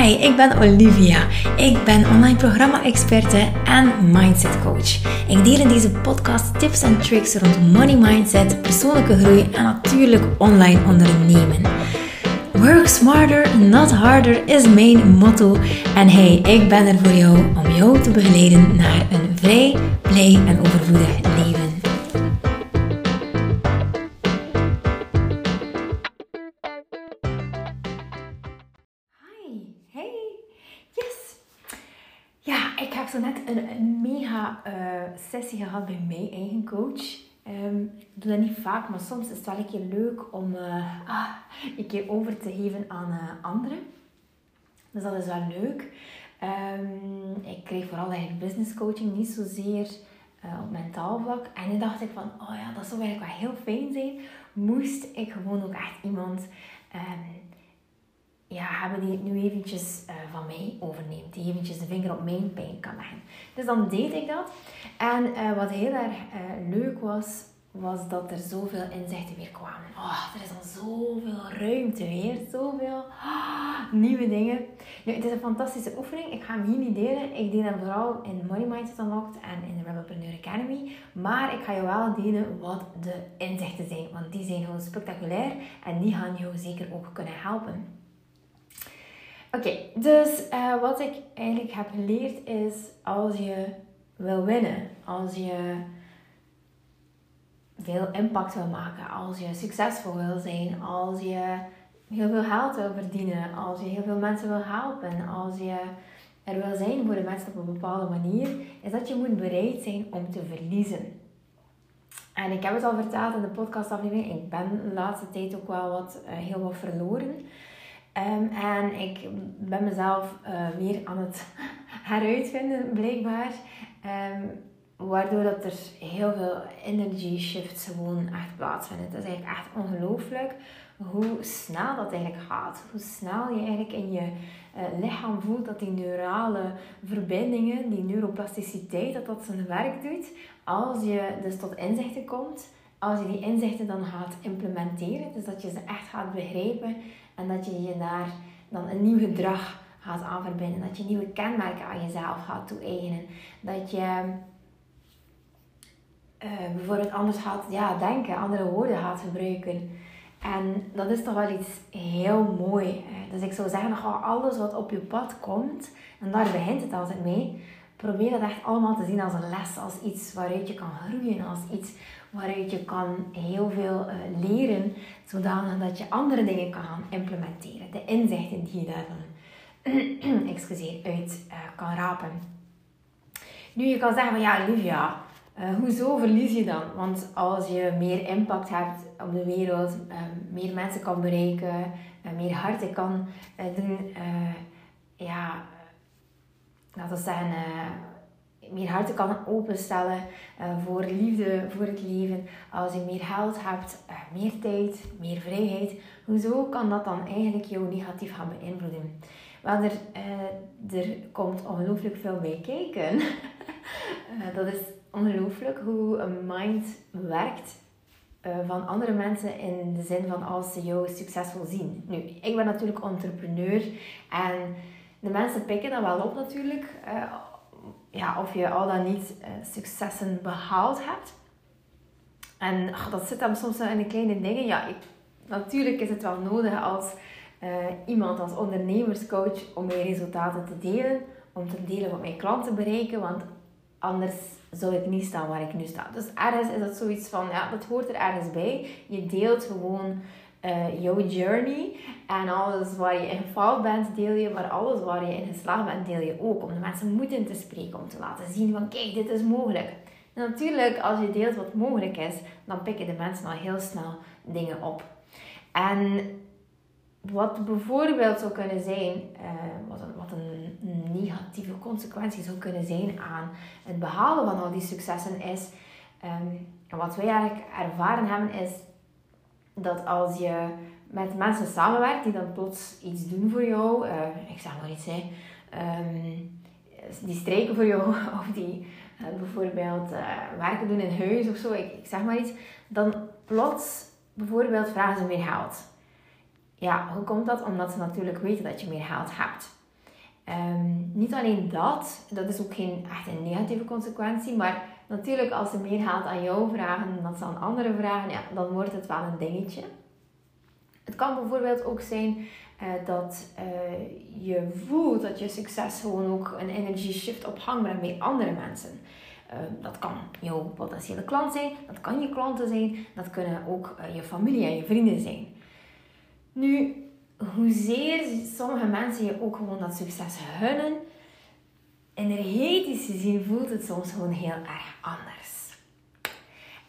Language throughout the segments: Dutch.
Hi, ik ben Olivia. Ik ben online programma-experte en mindset coach. Ik deel in deze podcast tips en tricks rond money mindset, persoonlijke groei en natuurlijk online ondernemen. Work smarter, not harder is mijn motto. En hey, ik ben er voor jou om jou te begeleiden naar een vrij, blij en overvloedig leven. Net een, mega uh, sessie gehad bij mijn eigen coach. Um, ik doe dat niet vaak, maar soms is het wel een keer leuk om uh, een keer over te geven aan uh, anderen. Dus dat is wel leuk. Um, ik kreeg vooral eigenlijk business coaching, niet zozeer op mentaal vlak. En toen dacht ik van, oh ja, dat zou eigenlijk wel heel fijn zijn. Moest ik gewoon ook echt iemand um, ja, hebben die het nu eventjes uh, van mij overneemt. Die eventjes de vinger op mijn pijn kan leggen. Dus dan deed ik dat. En uh, wat heel erg uh, leuk was, was dat er zoveel inzichten weer kwamen. Oh, er is dan zoveel ruimte weer. Zoveel oh, nieuwe dingen. Nu, het is een fantastische oefening. Ik ga hem hier niet delen. Ik deel hem vooral in Money Mindset Unlocked en in de Rebelpreneur Academy. Maar ik ga je wel delen wat de inzichten zijn. Want die zijn gewoon spectaculair. En die gaan jou zeker ook kunnen helpen. Oké, dus uh, wat ik eigenlijk heb geleerd is als je wil winnen, als je veel impact wil maken, als je succesvol wil zijn, als je heel veel geld wil verdienen, als je heel veel mensen wil helpen, als je er wil zijn voor de mensen op een bepaalde manier, is dat je moet bereid zijn om te verliezen. En ik heb het al verteld in de podcastaflevering, ik ben de laatste tijd ook wel wat, uh, heel wat verloren. Um, en ik ben mezelf uh, weer aan het heruitvinden, blijkbaar. Um, waardoor dat er heel veel energy shifts gewoon echt plaatsvinden. Het is eigenlijk echt ongelooflijk hoe snel dat eigenlijk gaat. Hoe snel je eigenlijk in je uh, lichaam voelt dat die neurale verbindingen, die neuroplasticiteit, dat dat zijn werk doet. Als je dus tot inzichten komt, als je die inzichten dan gaat implementeren, dus dat je ze echt gaat begrijpen en dat je je daar dan een nieuw gedrag gaat aan verbinden. Dat je nieuwe kenmerken aan jezelf gaat toe-eigenen. Dat je uh, bijvoorbeeld anders gaat ja, denken, andere woorden gaat gebruiken. En dat is toch wel iets heel mooi. Dus ik zou zeggen, alles wat op je pad komt, en daar begint het altijd mee, probeer dat echt allemaal te zien als een les, als iets waaruit je kan groeien, als iets waaruit je kan heel veel uh, leren, zodanig dat je andere dingen kan gaan implementeren. De inzichten die je daarvan excuseer, uit uh, kan rapen. Nu, je kan zeggen van ja, Olivia, uh, hoezo verlies je dan? Want als je meer impact hebt op de wereld, meer mensen kan bereiken, meer harten kan doen, ja, laten we zeggen meer harten kan openstellen uh, voor liefde, voor het leven. Als je meer geld hebt, uh, meer tijd, meer vrijheid. Hoezo kan dat dan eigenlijk jou negatief gaan beïnvloeden? Wel, er, uh, er komt ongelooflijk veel bij kijken. dat is ongelooflijk hoe een mind werkt. van andere mensen in de zin van als ze jou succesvol zien. Nu, ik ben natuurlijk entrepreneur en de mensen pikken dat wel op natuurlijk ja, of je al dan niet uh, successen behaald hebt. En dat zit dan soms in de kleine dingen. Ja, ik, natuurlijk is het wel nodig als uh, iemand, als ondernemerscoach, om mijn resultaten te delen. Om te delen wat mijn klanten bereiken. Want anders zou ik niet staan waar ik nu sta. Dus ergens is dat zoiets van, ja, dat hoort er ergens bij. Je deelt gewoon uh, jouw journey. En alles waar je in gefaald bent, deel je. Maar alles waar je in geslaagd bent, deel je ook. Om de mensen moed in te spreken. Om te laten zien van, kijk, dit is mogelijk. En natuurlijk, als je deelt wat mogelijk is, dan pikken de mensen al heel snel dingen op. En wat bijvoorbeeld zou kunnen zijn, uh, wat, een, wat een negatieve consequentie zou kunnen zijn aan het behalen van al die successen, is, um, wat wij eigenlijk ervaren hebben, is dat als je met mensen samenwerkt die dan plots iets doen voor jou, uh, ik zeg maar iets, hè, um, die strijken voor jou of die uh, bijvoorbeeld uh, werken doen in huis of zo, ik, ik, zeg maar iets, dan plots bijvoorbeeld vragen ze meer geld. Ja, hoe komt dat? Omdat ze natuurlijk weten dat je meer geld hebt. Ehm, niet alleen dat, dat is ook geen echt een negatieve consequentie, maar natuurlijk als ze meer geld aan jou vragen dan ze aan anderen vragen, ja, dan wordt het wel een dingetje. Het kan bijvoorbeeld ook zijn uh, dat uh, je voelt dat je succes gewoon ook een energy shift op gang brengt bij andere mensen. Uh, dat kan jouw potentiële klant zijn, dat kan je klanten zijn, dat kunnen ook je familie en je vrienden zijn. Nu, hoezeer sommige mensen je ook gewoon dat succes hunnen, energetische zin voelt het soms gewoon heel erg anders.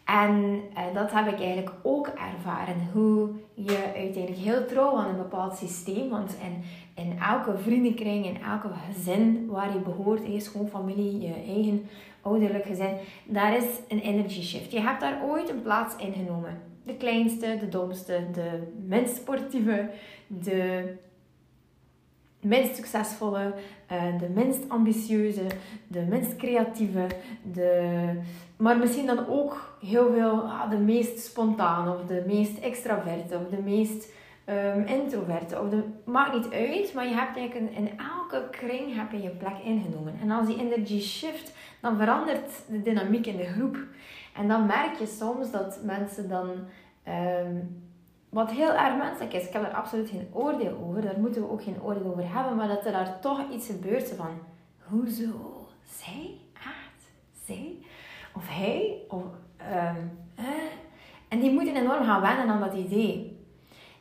En uh, dat heb ik eigenlijk ook ervaren. Hoe je uiteindelijk heel trouw aan een bepaald systeem. Want in, in elke vriendenkring, in elke gezin waar je behoort, je schoonfamilie, je eigen ouderlijk gezin, daar is een energy shift. Je hebt daar ooit een plaats ingenomen. De kleinste, de domste, de minst sportieve, de minst succesvolle, uh, de minst ambitieuze, de minst creatieve, de, maar misschien dan ook heel veel ah, de meest spontane of de meest extraverte of de meest um, introverte. Of de, maakt niet uit, maar je hebt eigenlijk in elke kring heb je je plek ingenomen. En als die energy shift, dan verandert de dynamiek in de groep. En dan merk je soms dat mensen dan um, wat heel erg menselijk is. Ik heb er absoluut geen oordeel over. Daar moeten we ook geen oordeel over hebben. Maar dat er daar toch iets gebeurt van... Hoezo? Zij? Echt? Zij? Of hij? Of... Um, En die moeten enorm gaan wennen aan dat idee.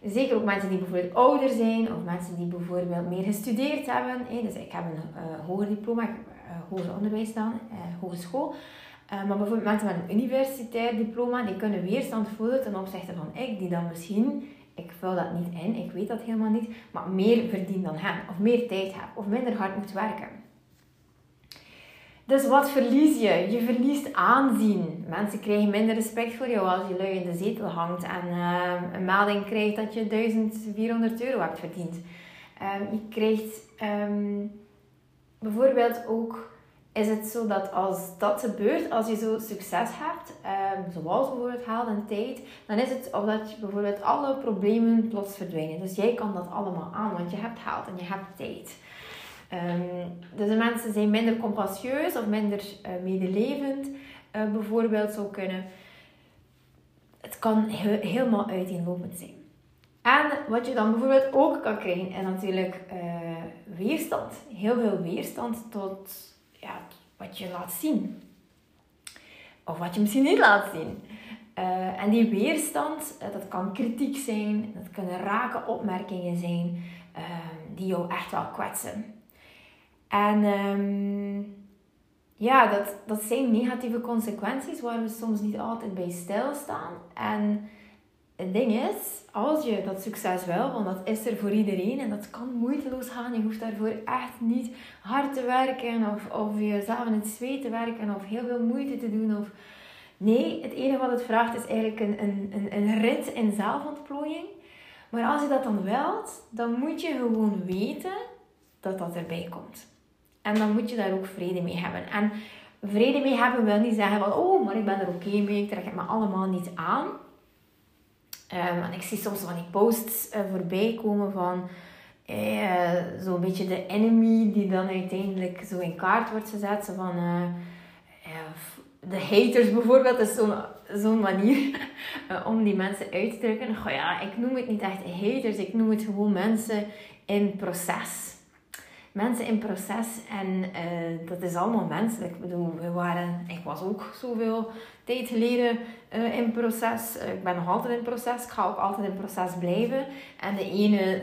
Zeker ook mensen die bijvoorbeeld ouder zijn. Of mensen die bijvoorbeeld meer gestudeerd hebben. Dus ik heb een uh, hoger diploma. Uh, hoger onderwijs dan. Uh, hogeschool. Uh, maar bijvoorbeeld mensen met een universitair diploma, die kunnen weerstand voelen ten opzichte van ik, die dan misschien, ik vul dat niet in, ik weet dat helemaal niet, maar meer verdient dan hen, of meer tijd heb, of minder hard moet werken. Dus wat verlies je? Je verliest aanzien. Mensen krijgen minder respect voor jou als je lui in de zetel hangt en uh, een melding krijgt dat je 1400 euro hebt verdiend. Um, je krijgt um, bijvoorbeeld ook is het zo dat als dat gebeurt, als je zo succes hebt, um, zoals bijvoorbeeld haal en tijd, dan is het of dat je bijvoorbeeld alle problemen plots verdwijnen. Dus jij kan dat allemaal aan, want je hebt haalt en je hebt tijd. Um, dus de mensen zijn minder compassieus of minder uh, medelevend, uh, bijvoorbeeld zou kunnen. Het kan he helemaal uiteenlopend zijn. En wat je dan bijvoorbeeld ook kan krijgen, is natuurlijk uh, weerstand. Heel veel weerstand tot ja, wat je laat zien. Of wat je misschien niet laat zien. Uh, en die weerstand, uh, dat kan kritiek zijn, dat kunnen rake opmerkingen zijn, uh, die jou echt wel kwetsen. En um, ja, dat, dat zijn negatieve consequenties waar we soms niet altijd bij stilstaan. En het ding is, als je dat succes wil, want dat is er voor iedereen en dat kan moeiteloos gaan. Je hoeft daarvoor echt niet hard te werken of, of jezelf in het zweet te werken of heel veel moeite te doen. Of... Nee, het enige wat het vraagt is eigenlijk een, een, een, rit in zelfontplooiing. Maar als je dat dan wilt, dan moet je gewoon weten dat dat erbij komt. En dan moet je daar ook vrede mee hebben. En vrede mee hebben wil niet zeggen van, oh, maar ik ben er oké mee, ik trek me allemaal niet aan. Um, en ik zie soms van die posts uh, voorbij komen van uh, zo'n beetje de enemy die dan uiteindelijk zo in kaart wordt gezet. Van uh, de haters bijvoorbeeld is zo'n zo'n manier om die mensen uit te drukken. Goh, ja, ik noem het niet echt haters, ik noem het gewoon mensen in proces mensen in proces en uh, dat is allemaal menselijk. Ik bedoel, we waren, ik was ook zoveel tijd geleden uh, in proces. Uh, ik ben nog altijd in proces. Ik ga ook altijd in proces blijven. En de ene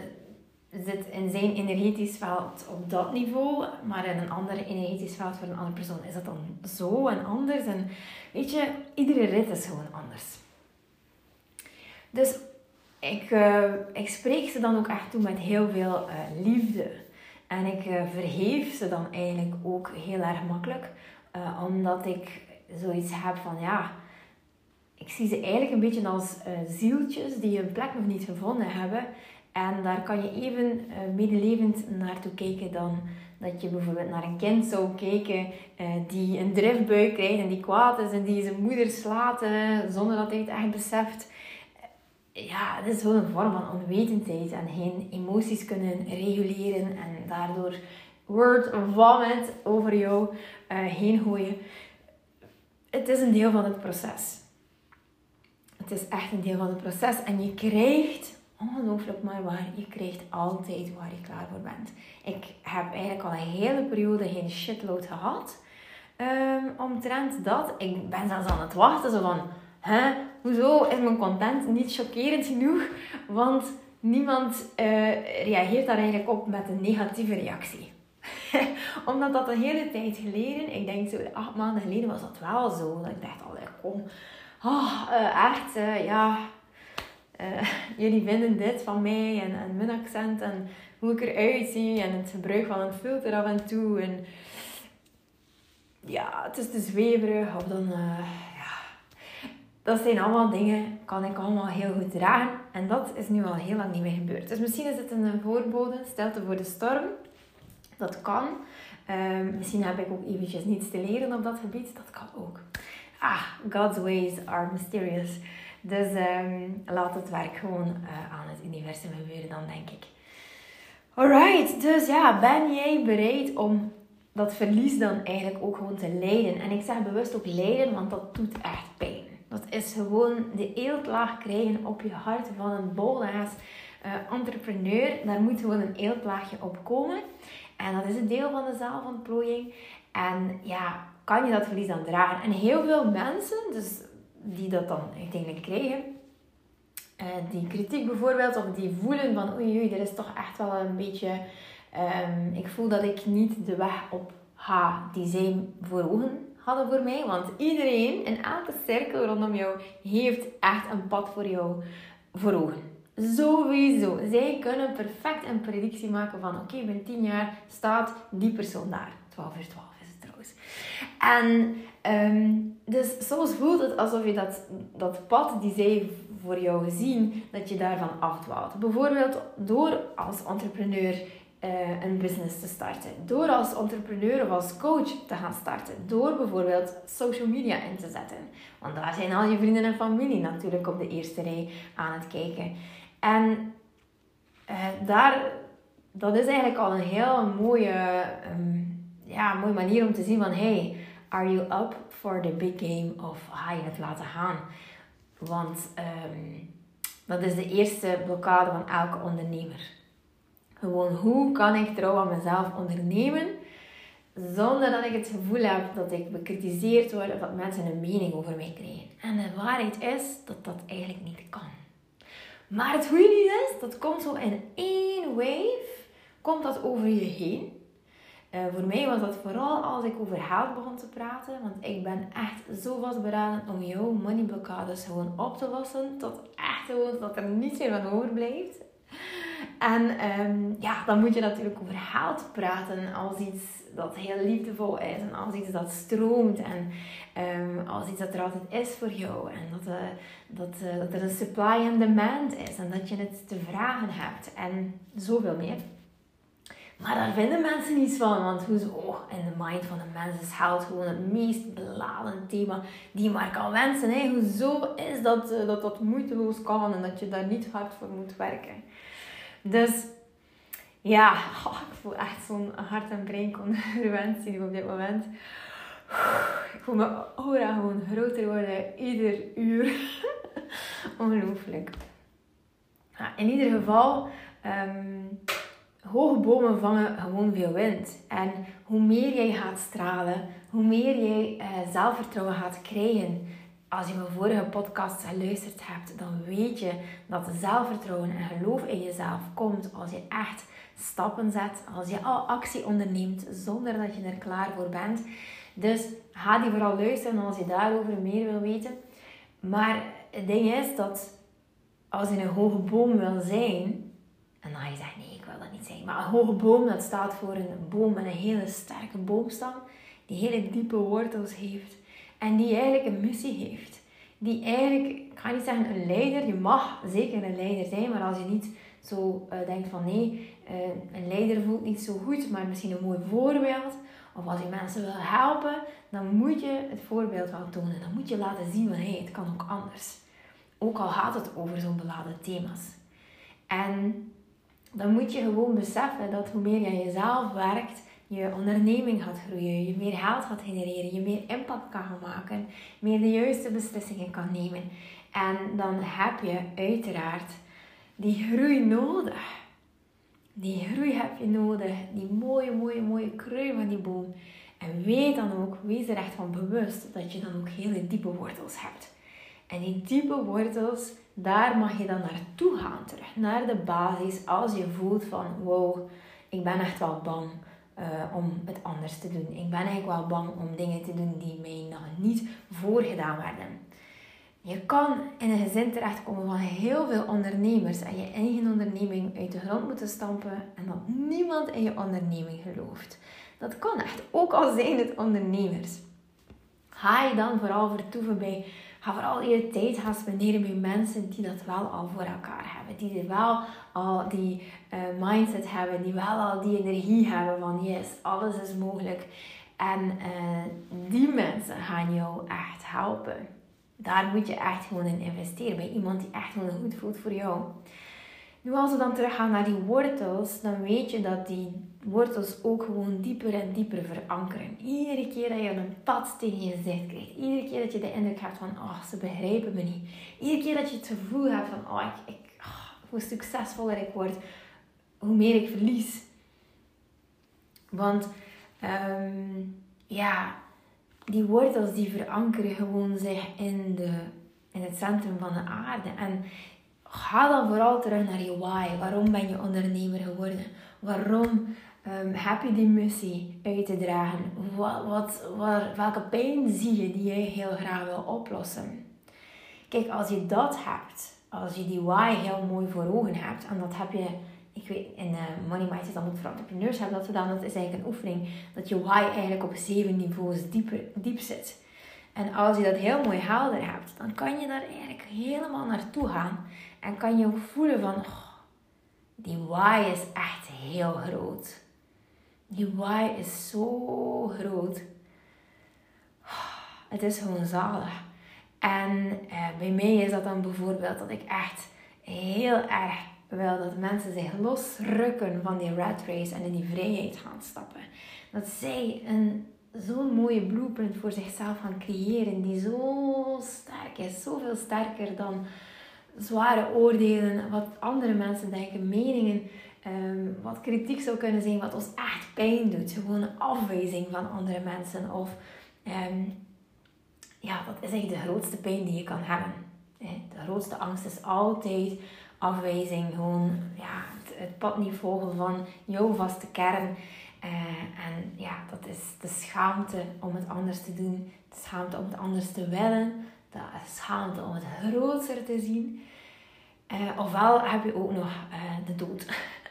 zit in zijn energetisch veld op dat niveau, maar in een ander energetisch veld voor een andere persoon is dat dan zo en anders. En weet je, iedere rit is gewoon anders. Dus ik, ik spreek ze dan ook echt toe met heel veel liefde. En ik vergeef ze dan eigenlijk ook heel erg makkelijk. Uh, omdat ik zoiets heb van ja, ik zie ze eigenlijk een beetje als uh, zieltjes die een plek nog niet gevonden hebben. En daar kan je even medelevend naartoe kijken dan dat je bijvoorbeeld naar een kind zou kijken die een driftbui krijgt en die kwaad is en die zijn moeder slaat zonder dat hij het echt beseft ja, het is wel een vorm van onwetendheid en geen emoties kunnen reguleren en daardoor word vomit over jou uh, heen gooien. Het is een deel van het proces. Het is echt een deel van het proces. En je krijgt, ongelooflijk maar waar, je krijgt altijd waar je klaar voor bent. Ik heb eigenlijk al een hele periode geen shitload gehad. Um, omtrent dat. Ik ben zelfs aan het wachten. Zo van, hè, hoezo is mijn content niet chockerend genoeg? Want niemand uh, reageert daar eigenlijk op met een negatieve reactie. Omdat dat een hele tijd geleden, ik denk zo acht maanden geleden was dat wel zo. Dat ik dacht, allee, kom, oh, uh, echt, uh, ja, jullie vinden dit van mij en, en mijn accent en hoe ik eruit zie en het gebruik van een filter af en toe. En ja, het is te zweverig of dan. Dat zijn allemaal dingen, kan ik allemaal heel goed dragen. En dat is nu al heel lang niet meer gebeurd. Dus misschien is het een voorbode, stelte voor de storm. Dat kan. Um, misschien heb ik ook eventjes niets te leren op dat gebied. Dat kan ook. Ah, God's ways are mysterious. Dus um, laat het werk gewoon uh, aan het universum gebeuren dan, denk ik. Alright, dus ja, ben jij bereid om dat verlies dan eigenlijk ook gewoon te leiden? En ik zeg bewust ook leiden, want dat doet echt pijn. Dat is gewoon de eeltlaag krijgen op je hart van een bolaas uh, entrepreneur. Daar moet gewoon een eeltlaagje op komen. En dat is een deel van de zaalvontplooiing. En ja, kan je dat verlies dan dragen? En heel veel mensen, dus die dat dan uiteindelijk krijgen, uh, die kritiek bijvoorbeeld, of die voelen van oei oei, er is toch echt wel een beetje, um, ik voel dat ik niet de weg op ga die zij voor ogen hadden voor mij. Want iedereen in elke cirkel rondom jou heeft echt een pad voor jou voor ogen. Sowieso. Zij kunnen perfect een predictie maken van oké, binnen 10 jaar staat die persoon daar. 12 uur 12 is het trouwens. En um, dus soms voelt het alsof je dat, dat pad die zij voor jou zien, dat je daarvan afdwaalt. Bijvoorbeeld door als entrepreneur uh, een business te starten. Door als entrepreneur of als coach te gaan starten. Door bijvoorbeeld social media in te zetten. Want daar zijn al je vrienden en familie natuurlijk op de eerste rij aan het kijken. En uh, daar, dat is eigenlijk al een heel mooie, um, ja, mooie manier om te zien van hey, are you up for the big game of ga je het laten gaan? Want um, dat is de eerste blokkade van elke ondernemer. Gewoon hoe kan ik trouw aan mezelf ondernemen zonder dat ik het gevoel heb dat ik bekritiseerd word of dat mensen een mening over mij krijgen. En de waarheid is dat dat eigenlijk niet kan. Maar het goede is, dat komt zo in één wave, komt dat over je heen. Uh, voor mij was dat vooral als ik over geld begon te praten. Want ik ben echt zo vastberaden om jouw moneyblokkades gewoon op te lossen. Tot echt gewoon dat er niets meer van overblijft. En um, ja, dan moet je natuurlijk over geld praten als iets dat heel liefdevol is. En als iets dat stroomt. En um, als iets dat er altijd is voor jou. En dat, uh, dat, uh, dat er een supply and demand is. En dat je het te vragen hebt. En zoveel meer. Maar daar vinden mensen niets van. Want hoezo? Oh, in de mind van de mensen is geld gewoon het meest beladen thema. Die maar kan wensen. Hoezo is dat, uh, dat dat moeiteloos kan. En dat je daar niet hard voor moet werken. Dus ja, ik voel echt zo'n hart- en breinconvergentie op dit moment. Ik voel mijn aura gewoon groter worden ieder uur. Ongelooflijk. Ja, in ieder geval, um, hoge bomen vangen gewoon veel wind. En hoe meer jij gaat stralen, hoe meer jij uh, zelfvertrouwen gaat krijgen. Als je mijn vorige podcast geluisterd hebt, dan weet je dat zelfvertrouwen en geloof in jezelf komt als je echt stappen zet, als je al actie onderneemt zonder dat je er klaar voor bent. Dus ga die vooral luisteren als je daarover meer wil weten. Maar het ding is dat als je een hoge boom wil zijn, en dan je zeggen nee, ik wil dat niet zijn. Maar een hoge boom, dat staat voor een boom met een hele sterke boomstam, die hele diepe wortels heeft en die eigenlijk een missie heeft. Die eigenlijk, ik ga niet zeggen een leider, je mag zeker een leider zijn, maar als je niet zo uh, denkt van nee, uh, een leider voelt niet zo goed, maar misschien een mooi voorbeeld. Of als je mensen wil helpen, dan moet je het voorbeeld wel tonen. Dan moet je laten zien van hé, hey, het kan ook anders. Ook al gaat het over zo'n beladen thema's. En dan moet je gewoon beseffen dat hoe meer je aan jezelf werkt, je onderneming gaat groeien, je meer geld gaat genereren, je meer impact kan maken, meer de juiste beslissingen kan nemen. En dan heb je uiteraard die groei nodig. Die groei heb je nodig, die mooie, mooie, mooie krui van die boom. En weet dan ook, wees er echt van bewust dat je dan ook hele diepe wortels hebt. En die diepe wortels, daar mag je dan naartoe gaan terug. Naar de basis als je voelt van wow, ik ben echt wel bang uh, om het anders te doen. Ik ben eigenlijk wel bang om dingen te doen die mij nog niet voorgedaan werden. Je kan in een gezin terechtkomen van heel veel ondernemers en je eigen onderneming uit de grond moeten stampen en dat niemand in je onderneming gelooft. Dat kan echt, ook al zijn het ondernemers. Ga je dan vooral vertoeven bij Ga vooral je tijd gaan spenderen met mensen die dat wel al voor elkaar hebben. Die wel al die uh, mindset hebben. Die wel al die energie hebben van yes, alles is mogelijk. En uh, die mensen gaan jou echt helpen. Daar moet je echt gewoon in investeren. Bij iemand die echt gewoon goed voelt voor jou. Nu als we dan teruggaan naar die wortels, dan weet je dat die wortels ook gewoon dieper en dieper verankeren. Iedere keer dat je een pad tegen je gezicht krijgt, iedere keer dat je de indruk hebt van, oh, ze begrijpen me niet. Iedere keer dat je het gevoel hebt van, oh, ik, oh, hoe succesvoller ik word, hoe meer ik verlies. Want, um, ja, die wortels die verankeren gewoon zich in, de, in het centrum van de aarde. En ga dan vooral terug naar je why. Waarom ben je ondernemer geworden? Waarom um, heb je die missie uit te dragen? Wat, wat, welke pijn zie je die je heel graag wil oplossen? Kijk, als je dat hebt, als je die why heel mooi voor ogen hebt, en dat heb je, ik weet, in uh, Money Mindset, dan moet voor entrepreneurs hebben dat gedaan, dat is eigenlijk een oefening, dat je why eigenlijk op zeven niveaus dieper, diep zit. En als je dat heel mooi helder hebt, dan kan je daar eigenlijk helemaal naartoe gaan. En kan je ook voelen van, oh, die why is echt heel groot. Die why is zo groot. Het is gewoon zalig. En eh, bij mij is dat dan bijvoorbeeld dat ik echt heel erg wil dat mensen zich losrukken van die rat race en in die vrijheid gaan stappen. Dat zij een zo'n mooie blueprint voor zichzelf gaan creëren die zo sterk is, zoveel sterker dan zware oordelen, wat andere mensen denken, meningen, ehm, wat kritiek zou kunnen zijn, wat ons echt pijn doet. Gewoon een afwijzing van andere mensen. Of ehm, ja, dat is eigenlijk de grootste pijn die je kan hebben. De grootste angst is altijd afwijzing, gewoon ja, het, pad niet volgen van jouw vaste kern. Uh, en ja, dat is de schaamte om het anders te doen, de schaamte om het anders te willen, de schaamte om het groter te zien. Uh, ofwel heb je ook nog uh, de dood.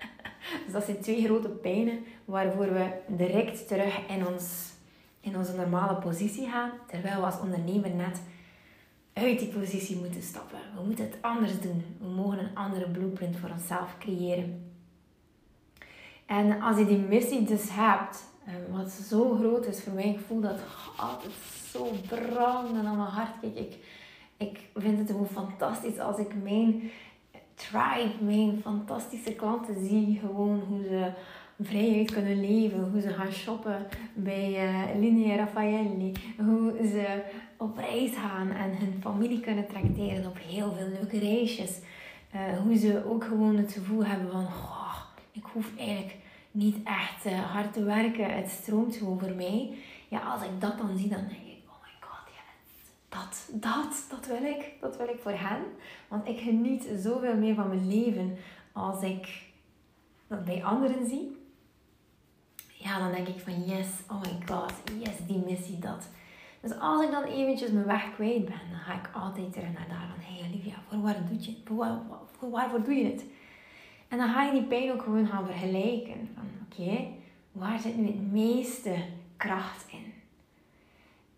dus dat zijn twee grote pijnen waarvoor we direct terug in, ons, in onze normale positie gaan. Terwijl we als ondernemer net uit die positie moeten stappen. We moeten het anders doen. We mogen een andere blueprint voor onszelf creëren. En als je die missie dus hebt, eh, wat zo groot is voor mij, ik voel dat altijd zo branden aan mijn hart. Kijk, ik, ik vind het gewoon fantastisch als ik mijn tribe, mijn fantastische klanten zie. Gewoon hoe ze vrijheid kunnen leven, hoe ze gaan shoppen bij uh, Linea Raffaelli, hoe ze op reis gaan en hun familie kunnen tracteren op heel veel leuke reisjes. Uh, hoe ze ook gewoon het gevoel hebben van, oh, ik hoef eigenlijk niet echt uh, hard te werken, het stroomt gewoon voor mij. Ja, als ik dat dan zie, dan denk ik, oh my god, dat, dat, dat wil ik. Dat wil ik voor hen. Want ik geniet zoveel meer van mijn leven als ik dat bij anderen zie. Ja, dan denk ik van yes, oh my god, yes, die missie, dat. Dus als ik dan eventjes mijn weg kwijt ben, dan ga ik altijd terug naar daar van, hey Olivia, voor, waar doe je, voor, voor waarvoor doe je het? En dan ga je die pijn ook gewoon gaan vergelijken. Van oké, waar zit nu het meeste kracht in?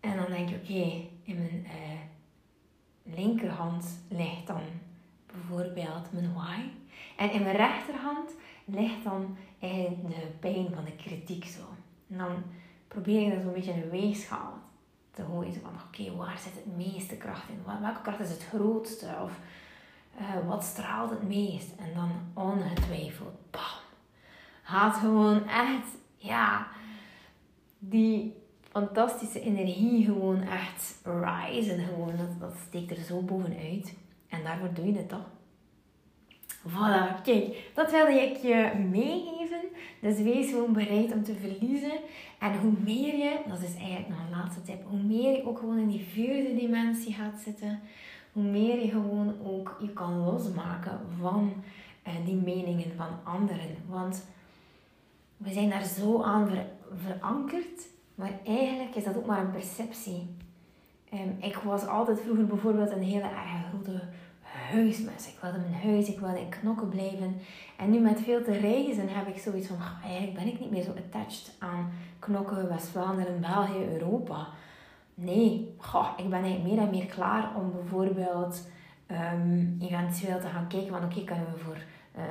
En dan denk je, oké, in mijn uh, linkerhand ligt dan bijvoorbeeld mijn why. En in mijn rechterhand ligt dan de pijn van de kritiek zo. En dan probeer ik dat zo'n beetje in een weegschaal te gooien. Van oké, waar zit het meeste kracht in? Welke kracht is het grootste? Of uh, wat straalt het meest? En dan ongetwijfeld, bam. Gaat gewoon echt, ja, die fantastische energie gewoon echt risen. Gewoon. Dat, dat steekt er zo bovenuit. En daarvoor doe je het toch? Voilà, kijk, dat wilde ik je meegeven. Dus wees gewoon bereid om te verliezen. En hoe meer je, dat is eigenlijk nog een laatste tip, hoe meer je ook gewoon in die vierde dimensie gaat zitten, hoe meer je gewoon ook je kan losmaken van uh, die meningen van anderen. Want we zijn daar zo aan verankerd, maar eigenlijk is dat ook maar een perceptie. Um, ik was altijd vroeger bijvoorbeeld een hele erg grote huismes. Ik wilde mijn huis, ik wilde in knokken blijven. En nu met veel te reizen heb ik zoiets van, eigenlijk ben ik niet meer zo attached aan knokken, West-Vlaanderen, België, Europa. Nee, ik ben eigenlijk meer en meer klaar om bijvoorbeeld um, eventueel te gaan kijken van oké, kunnen we voor uh,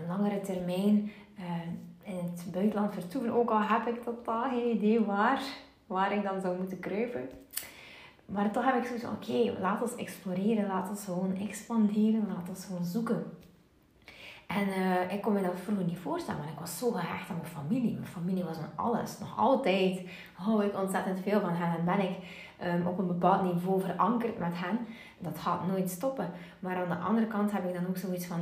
een langere termijn uh, in het buitenland vertoeven. Ook al heb ik totaal geen idee waar, waar ik dan zou moeten kruipen. Maar toch heb ik zoiets van, oké, laat ons exploreren, laat ons gewoon expanderen, laat ons gewoon zoeken. En uh, ik kon me dat vroeger niet voorstellen, maar ik was zo gehecht aan mijn familie. Mijn familie was mijn alles. Nog altijd hou ik ontzettend veel van hen en ben ik um, op een bepaald niveau verankerd met hen. Dat gaat nooit stoppen. Maar aan de andere kant heb ik dan ook zoiets van,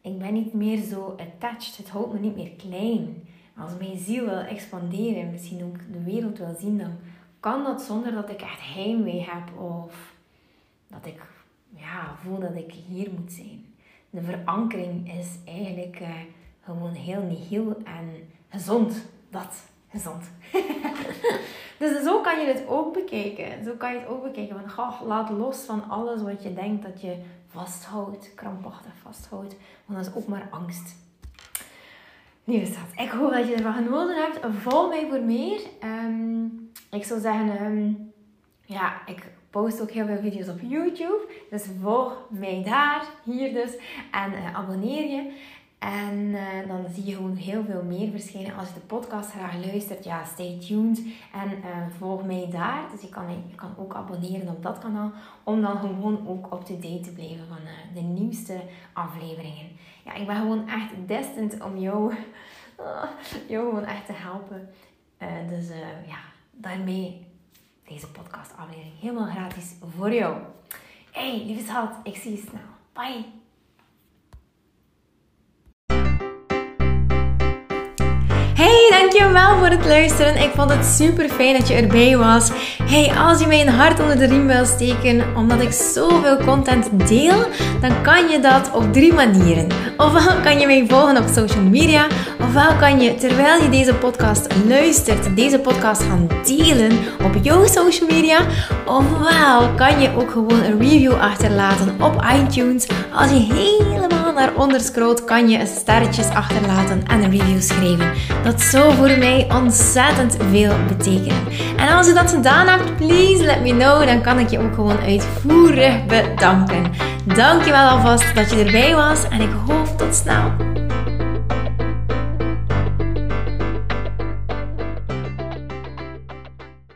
ik ben niet meer zo attached. Het houdt me niet meer klein. Als mijn ziel wil expanderen, misschien ook de wereld wil zien, dan kan dat zonder dat ik echt heimwee heb of dat ik ja, voel dat ik hier moet zijn. De verankering is eigenlijk uh, gewoon heel nihil en gezond. Dat, gezond. dus zo kan je het ook bekijken. Zo kan je het ook bekijken. Van, goh, laat los van alles wat je denkt dat je vasthoudt, krampachtig vasthoudt. Want dat is ook maar angst. Lieve schat, ik hoop dat je ervan genoten hebt. Volg mij voor meer. Um, ik zou zeggen, ehm, ja, ik post ook heel veel video's op YouTube. Dus volg mij daar, hier dus. En uh, abonneer je. En eh, dan zie je gewoon heel veel meer verschijnen. Als je de podcast graag luistert, ja, stay tuned. En uh, volg mij daar. Dus je kan, je kan ook abonneren op dat kanaal. Om dan gewoon ook up-to-date te blijven van de nieuwste afleveringen. Ja, ik ben gewoon echt destined om jou, jou gewoon echt te helpen. dus ja, daarmee deze podcastaflevering helemaal gratis voor jou. Hey, lieve schat, ik zie je snel. Bye! Hey, dankjewel voor het luisteren. Ik vond het super fijn dat je erbij was. Hey, als je mij een hart onder de riem wil steken, omdat ik zoveel content deel, dan kan je dat op drie manieren. Ofwel kan je mij volgen op social media, ofwel kan je terwijl je deze podcast luistert, deze podcast gaan delen op jouw social media, ofwel kan je ook gewoon een review achterlaten op iTunes. Als je helemaal naar onder scrolt, kan je sterretjes achterlaten en een review schrijven. Dat zou voor mij ontzettend veel betekenen. En als je dat gedaan hebt, please let me know. Dan kan ik je ook gewoon uitvoerig bedanken. Dankjewel alvast dat je erbij was en ik hoop tot snel.